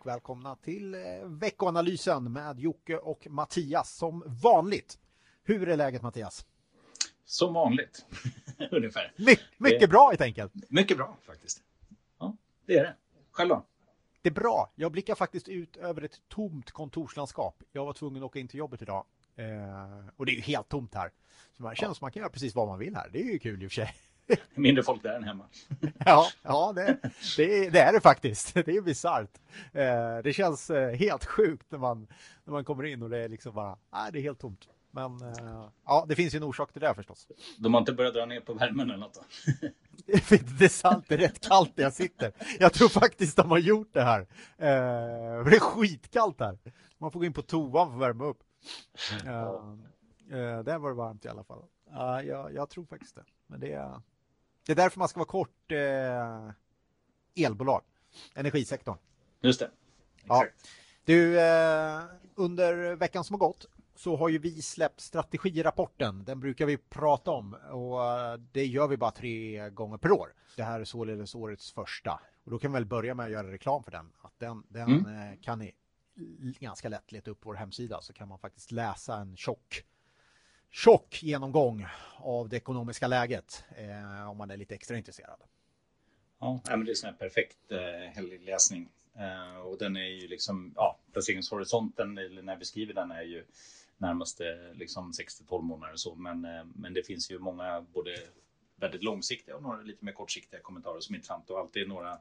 och välkomna till eh, veckoanalysen med Jocke och Mattias som vanligt. Hur är läget Mattias? Som vanligt, ungefär. My mycket det... bra helt enkelt. Mycket bra faktiskt. Ja, det är det. Själv då? Det är bra. Jag blickar faktiskt ut över ett tomt kontorslandskap. Jag var tvungen att åka in till jobbet idag. Eh, och det är ju helt tomt här. Så man känns ja. som man kan göra precis vad man vill här. Det är ju kul i och för sig. Mindre folk där än hemma. ja, ja det, det, det, är det faktiskt. Det är bisarrt. Eh, det känns eh, helt sjukt när man, när man kommer in och det är liksom bara, nej, det är helt tomt. Men eh, ja, det finns ju en orsak till det förstås. De har inte börjat dra ner på värmen eller något då? det är sant, det är rätt kallt där jag sitter. Jag tror faktiskt de har gjort det här. Det är skitkallt här. Man får gå in på toan för att värma upp. Där var det varmt i alla fall. Jag, jag, tror faktiskt det. Men det är, det är därför man ska vara kort eh, elbolag, energisektorn. Just det. Exakt. Ja. Du, eh, under veckan som har gått så har ju vi släppt strategirapporten. Den brukar vi prata om och eh, det gör vi bara tre gånger per år. Det här är således årets första. Och då kan vi väl börja med att göra reklam för den. Att den, den mm. Eh, kan ni ganska lätt leta upp på vår hemsida så kan man faktiskt läsa en tjock tjock genomgång av det ekonomiska läget eh, om man är lite extra intresserad. Ja, men det är en perfekt eh, helgläsning. Eh, och den är ju liksom, ja, placeringshorisonten när vi skriver den är ju närmaste liksom 6 12 månader och så, men, eh, men det finns ju många både väldigt långsiktiga och några lite mer kortsiktiga kommentarer som är intressanta. Och alltid några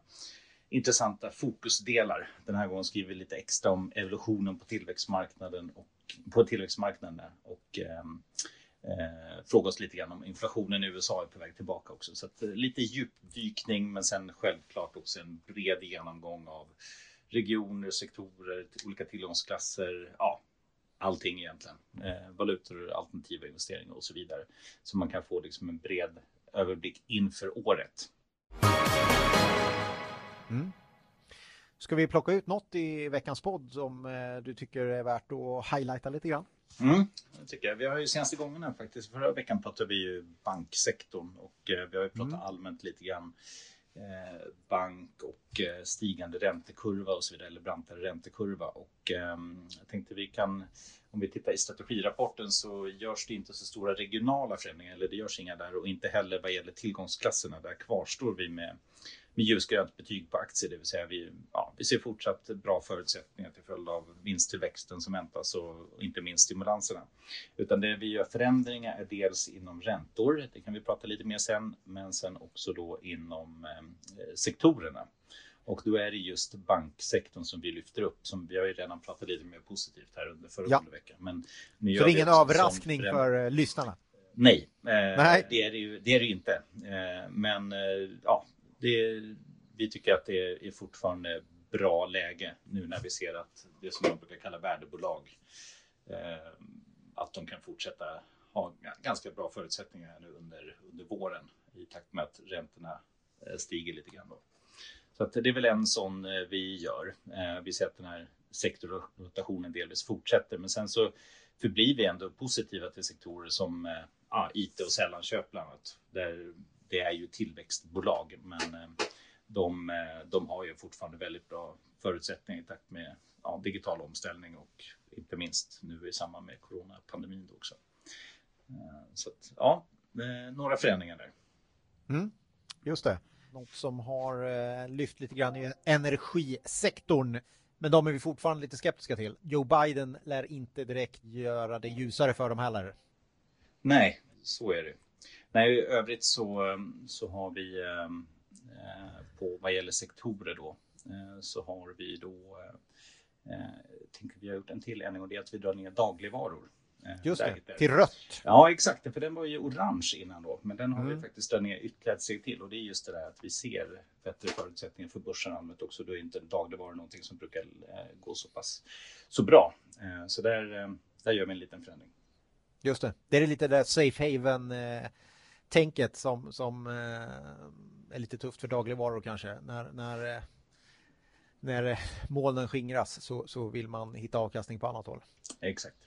intressanta fokusdelar. Den här gången skriver vi lite extra om evolutionen på tillväxtmarknaden och på tillväxtmarknaden och eh, eh, fråga oss lite grann om inflationen i USA är på väg tillbaka också. Så att, eh, lite djupdykning men sen självklart också en bred genomgång av regioner, sektorer, olika tillgångsklasser, ja, allting egentligen. Eh, valutor, alternativa investeringar och så vidare. Så man kan få liksom en bred överblick inför året. Mm. Ska vi plocka ut något i veckans podd som eh, du tycker är värt att highlighta lite grann? Mm, det tycker jag. Vi har ju senaste gångerna faktiskt, förra veckan pratade vi ju banksektorn och eh, vi har ju pratat mm. allmänt lite grann eh, bank och stigande räntekurva och så vidare, eller brantare räntekurva. Och eh, jag tänkte vi kan, om vi tittar i strategirapporten så görs det inte så stora regionala förändringar, eller det görs inga där och inte heller vad gäller tillgångsklasserna. Där kvarstår vi med med ljusgrönt betyg på aktier, det vill säga vi, ja, vi ser fortsatt bra förutsättningar till följd av vinsttillväxten som väntas och inte minst stimulanserna. Utan det vi gör förändringar är dels inom räntor, det kan vi prata lite mer sen, men sen också då inom eh, sektorerna. Och då är det just banksektorn som vi lyfter upp, som vi har ju redan pratat lite mer positivt här under föregående ja. vecka. Men nu Så det är ingen överraskning för uh, lyssnarna? Nej, eh, Nej. Det, är det, ju, det är det inte. Eh, men eh, ja, det, vi tycker att det är fortfarande bra läge nu när vi ser att det som man brukar kalla värdebolag, eh, att de kan fortsätta ha ganska bra förutsättningar nu under, under våren i takt med att räntorna eh, stiger lite grann. Då. Så att det är väl en sån eh, vi gör. Eh, vi ser att den här sektorrotationen delvis fortsätter, men sen så förblir vi ändå positiva till sektorer som eh, IT och sällanköp bland annat. Där det är ju tillväxtbolag, men eh, de, eh, de har ju fortfarande väldigt bra förutsättningar i takt med ja, digital omställning och inte minst nu i samband med coronapandemin också. Eh, så att, ja, några förändringar där. Mm, just det. Något som har lyft lite grann i energisektorn. Men de är vi fortfarande lite skeptiska till. Joe Biden lär inte direkt göra det ljusare för dem heller. Nej, så är det. Nej, i övrigt så, så har vi ehm, eh, på vad gäller sektorer då eh, så har vi då eh, tänker vi har gjort en till ändring och det är att vi drar ner dagligvaror. Just det, till rött. Ja, exakt. För den var ju orange innan då. Men den har mm. vi faktiskt dragit ner ytterligare ett steg till. Och det är just det där att vi ser bättre förutsättningar för börsen allmänt också. Då är inte dagligvaror någonting som brukar gå så pass så bra. Så där, där gör vi en liten förändring. Just det. Det är lite där safe haven tänket som, som eh, är lite tufft för dagligvaror kanske. När, när, eh, när molnen skingras så, så vill man hitta avkastning på annat håll. Exakt.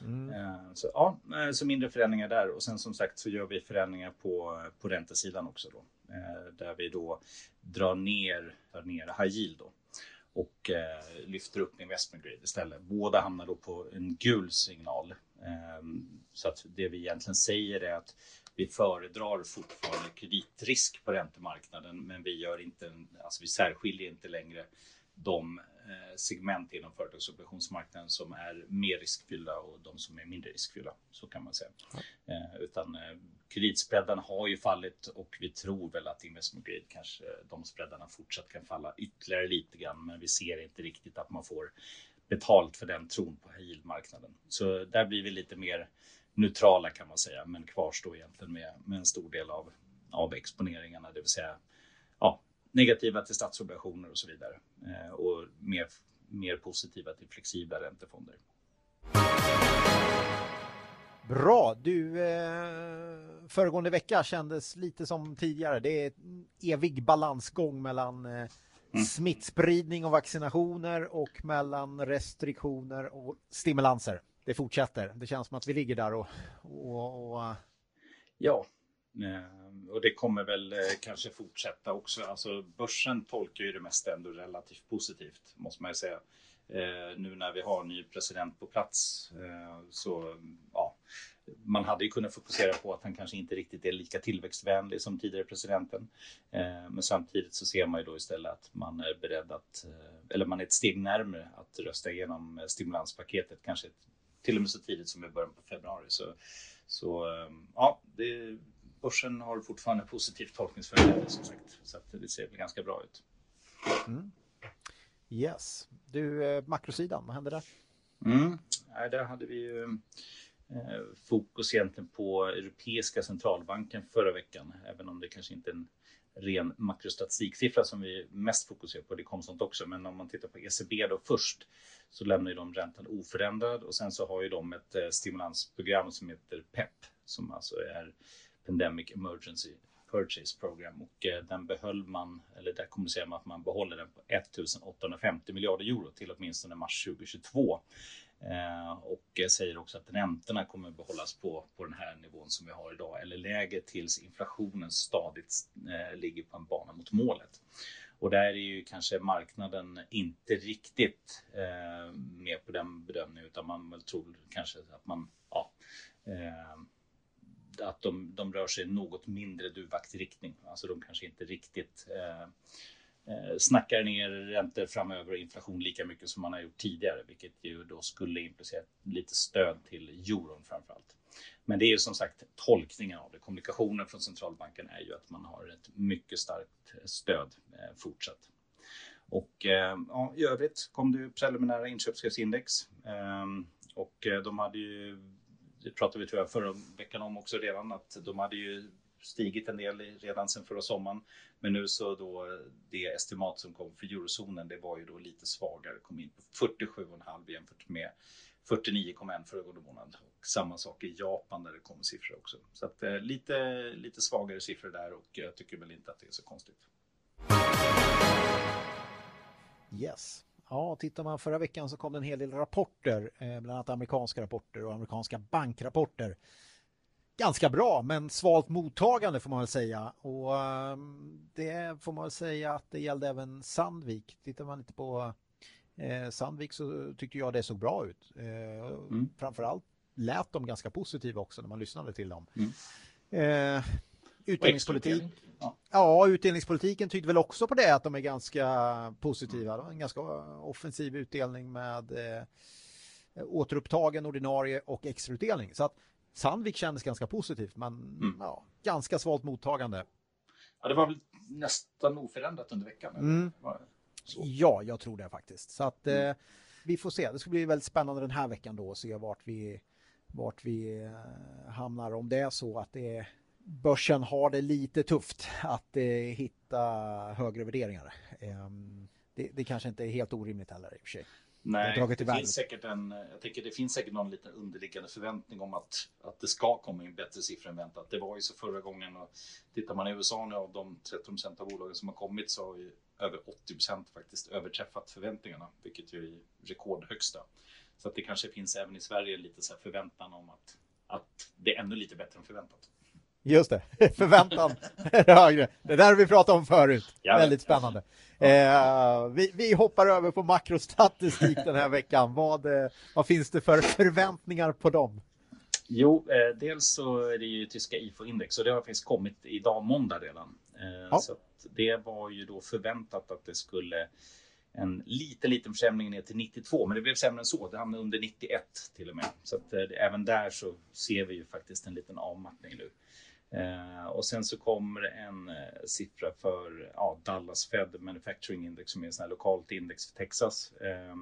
Mm. Eh, så, ja, så mindre förändringar där och sen som sagt så gör vi förändringar på, på räntesidan också då. Där vi då drar ner, drar ner high yield då. och eh, lyfter upp investment grade istället. Båda hamnar då på en gul signal. Eh, så att det vi egentligen säger är att vi föredrar fortfarande kreditrisk på räntemarknaden, men vi gör inte, alltså vi särskiljer inte längre de eh, segment inom företagsobligationsmarknaden som är mer riskfyllda och de som är mindre riskfyllda. Så kan man säga. Eh, utan eh, kreditspreadarna har ju fallit och vi tror väl att investment grade kanske de spreadarna fortsatt kan falla ytterligare lite grann. Men vi ser inte riktigt att man får betalt för den tron på high marknaden. Så där blir vi lite mer neutrala kan man säga, men kvarstår egentligen med, med en stor del av, av exponeringarna, det vill säga ja, negativa till statsobligationer och så vidare eh, och mer, mer positiva till flexibla räntefonder. Bra, du eh, föregående vecka kändes lite som tidigare. Det är evig balansgång mellan eh, mm. smittspridning och vaccinationer och mellan restriktioner och stimulanser. Det fortsätter. Det känns som att vi ligger där och, och, och eh, Ja, eh, och det kommer väl eh, kanske fortsätta också. Alltså börsen tolkar ju det mesta ändå relativt positivt måste man ju säga. Nu när vi har en ny president på plats så ja, man hade ju kunnat fokusera på att han kanske inte riktigt är lika tillväxtvänlig som tidigare presidenten. Men samtidigt så ser man ju då istället att man är beredd att, eller man är ett steg närmare att rösta igenom stimulanspaketet, kanske till och med så tidigt som i början på februari. Så, så ja, det börsen har fortfarande positivt tolkningsföreträde som sagt. Så att det ser väl ganska bra ut. Mm. Yes. Du, eh, makrosidan, vad hände där? Mm. där hade vi ju eh, fokus egentligen på Europeiska centralbanken förra veckan, även om det kanske inte är en ren makrostatistiksiffra som vi mest fokuserar på. Det kom sånt också, men om man tittar på ECB då först så lämnar ju de räntan oförändrad och sen så har ju de ett eh, stimulansprogram som heter PEP som alltså är Pandemic Emergency Purchase Program och eh, den behöll man, eller där kommunicerar man att man behåller den på 1850 miljarder euro till åtminstone mars 2022. Eh, och säger också att räntorna kommer behållas på, på den här nivån som vi har idag eller lägre tills inflationen stadigt eh, ligger på en bana mot målet. Och där är ju kanske marknaden inte riktigt eh, med på den bedömningen utan man väl tror kanske att man ja, eh, att de, de rör sig något mindre duvaktig riktning. Alltså de kanske inte riktigt eh, Eh, snackar ner räntor framöver och inflation lika mycket som man har gjort tidigare, vilket ju då skulle implicera lite stöd till euron framför allt. Men det är ju som sagt tolkningen av det. Kommunikationen från centralbanken är ju att man har ett mycket starkt stöd eh, fortsatt. Och eh, ja, i övrigt kom det ju preliminära inköpschefsindex ehm, och de hade ju det pratade vi tror jag förra veckan om också redan, att de hade ju stigit en del redan sen förra sommaren. Men nu så då det estimat som kom för eurozonen, det var ju då lite svagare, kom in på 47,5 jämfört med 49,1 föregående månad. Och samma sak i Japan där det kommer siffror också. Så att eh, lite, lite svagare siffror där och jag tycker väl inte att det är så konstigt. Yes. Ja, tittar man förra veckan så kom det en hel del rapporter, eh, bland annat amerikanska rapporter och amerikanska bankrapporter. Ganska bra, men svalt mottagande får man väl säga. Och ehm, det får man väl säga att det gällde även Sandvik. Tittar man lite på eh, Sandvik så tyckte jag det såg bra ut. Eh, mm. Framförallt lät de ganska positiva också när man lyssnade till dem. Mm. Eh, utdelningspolitik. Ja. ja, utdelningspolitiken tyckte väl också på det att de är ganska positiva. En ganska offensiv utdelning med eh, återupptagen ordinarie och extrautdelning. Så att Sandvik kändes ganska positivt men mm. ja, ganska svalt mottagande. Ja, det var väl nästan oförändrat under veckan? Mm. Ja, jag tror det faktiskt. Så att mm. eh, vi får se. Det ska bli väldigt spännande den här veckan då och se vart vi, vart vi eh, hamnar. Om det är så att det är börsen har det lite tufft att eh, hitta högre värderingar. Eh, det, det, kanske inte är helt orimligt heller i och för sig. Nej, det, det finns säkert en, jag tänker det finns säkert någon liten underliggande förväntning om att, att det ska komma in bättre siffror än väntat. Det var ju så förra gången och tittar man i USA nu av de 13 procent av bolagen som har kommit så har ju över 80 procent faktiskt överträffat förväntningarna, vilket ju är rekordhögsta. Så att det kanske finns även i Sverige lite så förväntan om att, att det är ännu lite bättre än förväntat. Just det, förväntan är högre. Det där har vi pratat om förut. Ja, Väldigt spännande. Eh, vi, vi, hoppar över på makrostatistik den här veckan. Vad, eh, vad finns det för förväntningar på dem? Jo, eh, dels så är det ju tyska IFO-index och det har faktiskt kommit idag måndag redan. Eh, ja. Så det var ju då förväntat att det skulle en liten, liten försämring ner till 92, men det blev sämre än så. Det hamnade under 91 till och med. Så att, eh, även där så ser vi ju faktiskt en liten avmattning nu. Eh, och sen så kommer en eh, siffra för ja, Dallas Fed Manufacturing Index som är ett lokalt index för Texas. Eh,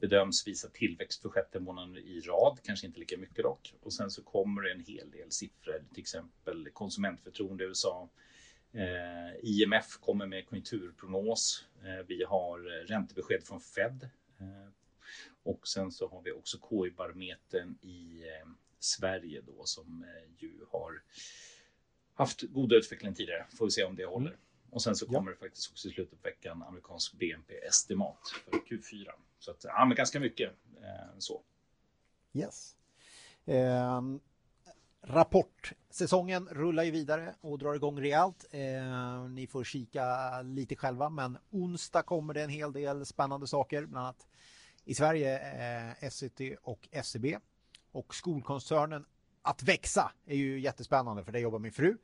bedöms visa tillväxt för sjätte månaden i rad, kanske inte lika mycket dock. Och sen så kommer det en hel del siffror, till exempel konsumentförtroende i USA. Eh, IMF kommer med konjunkturprognos. Eh, vi har eh, räntebesked från Fed. Eh, och sen så har vi också KI-barometern i eh, Sverige då som ju har haft goda utveckling tidigare. Får vi se om det håller. Mm. Och sen så kommer ja. det faktiskt också i slutet på veckan amerikansk BNP-estimat för Q4. Så att, ja, men ganska mycket eh, så. Yes. Eh, rapportsäsongen rullar ju vidare och drar igång rejält. Eh, ni får kika lite själva, men onsdag kommer det en hel del spännande saker, bland annat i Sverige eh, SCT och SCB. Och skolkoncernen att växa är ju jättespännande för det jobbar min fru.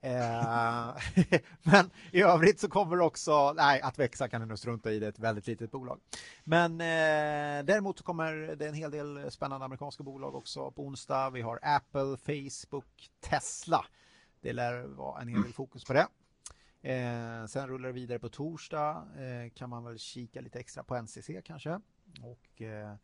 Eh, men i övrigt så kommer också, nej att växa kan du nog strunta i, det är ett väldigt litet bolag. Men eh, däremot kommer det en hel del spännande amerikanska bolag också på onsdag. Vi har Apple, Facebook, Tesla. Det lär vara en hel del fokus på det. Eh, sen rullar det vidare på torsdag. Eh, kan man väl kika lite extra på NCC kanske. Och eh,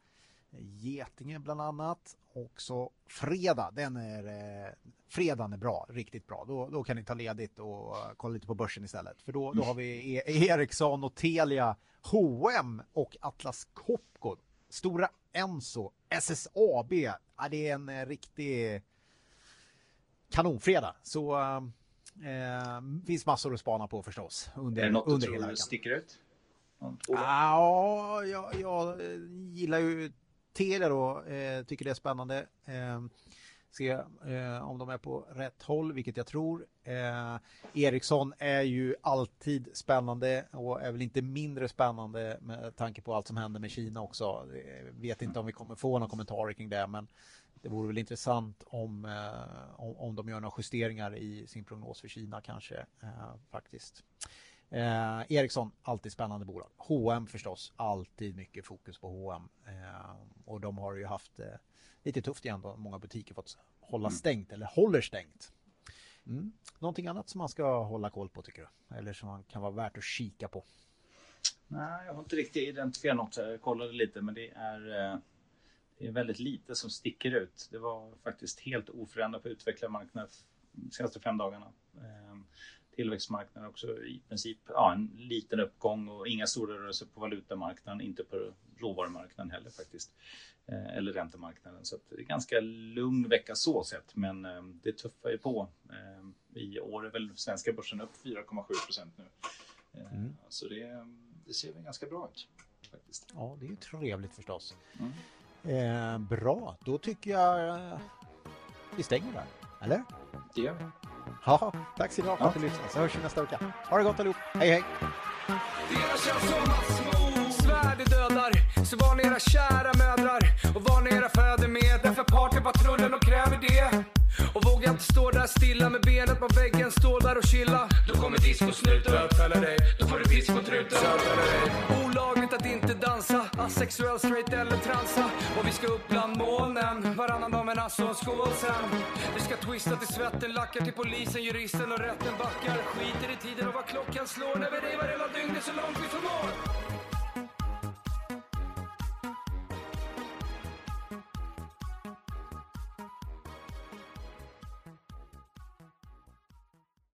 Getinge bland annat. Och så fredag, den är, eh, fredagen är bra, riktigt bra. Då, då kan ni ta ledigt och kolla lite på börsen istället. För då, då har vi e Ericsson och Telia, H&M och Atlas Copco. Stora Enso, SSAB. Ja, det är en eh, riktig kanonfredag. Så eh, finns massor att spana på förstås. Under, är det något under du tror sticker ut? Ja, jag, jag gillar ju Telia då eh, tycker det är spännande. Eh, se eh, om de är på rätt håll, vilket jag tror. Eh, Ericsson är ju alltid spännande och är väl inte mindre spännande med tanke på allt som händer med Kina också. Jag vet inte om vi kommer få några kommentarer kring det, men det vore väl intressant om, eh, om, om de gör några justeringar i sin prognos för Kina kanske eh, faktiskt. Eh, Ericsson, alltid spännande bolag. H&M förstås, alltid mycket fokus på H&M. Eh, och de har ju haft eh, lite tufft igen då. Många butiker fått hålla mm. stängt eller håller stängt. Mm. Någonting annat som man ska hålla koll på tycker du? Eller som man kan vara värt att kika på? Nej, jag har inte riktigt identifierat något. Jag kollade lite men det är, eh, det är väldigt lite som sticker ut. Det var faktiskt helt oförändrat på utvecklarmarknaden de senaste fem dagarna. Tillväxtmarknaden också i princip ja, en liten uppgång och inga stora rörelser på valutamarknaden, inte på råvarumarknaden heller faktiskt. Eh, eller räntemarknaden. Så det är ganska lugn vecka så sett, men eh, det tuffar ju på. Eh, I år är väl svenska börsen upp 4,7 procent nu. Mm. Så det, det ser väl ganska bra ut. Faktiskt. Ja, det är trevligt förstås. Mm. Bra, då tycker jag vi stänger där, eller? Det gör vi. Ja, tack så mycket för att ni lyssnade. Så hörs vi nästa vecka. Ha det gott allihop. Hej, hej. Svärd dödar, så var ni era kära mödrar och var ni era fäder med. Därför partypatrullen och kräver det. Och våga inte stå där stilla med benet på väggen, stå där och chilla. Då kommer discosnuten. Bötfälla dig, då får du discotruten. Olagligt att inte dansa, asexuell, straight eller transa. Och vi ska upp bland molnen, varannan dag skål sen. Vi ska twista till svetten, lackar till polisen, juristen och rätten backar. Skiter i tiden och vad klockan slår när vi revar hela dygnet så långt vi förmår.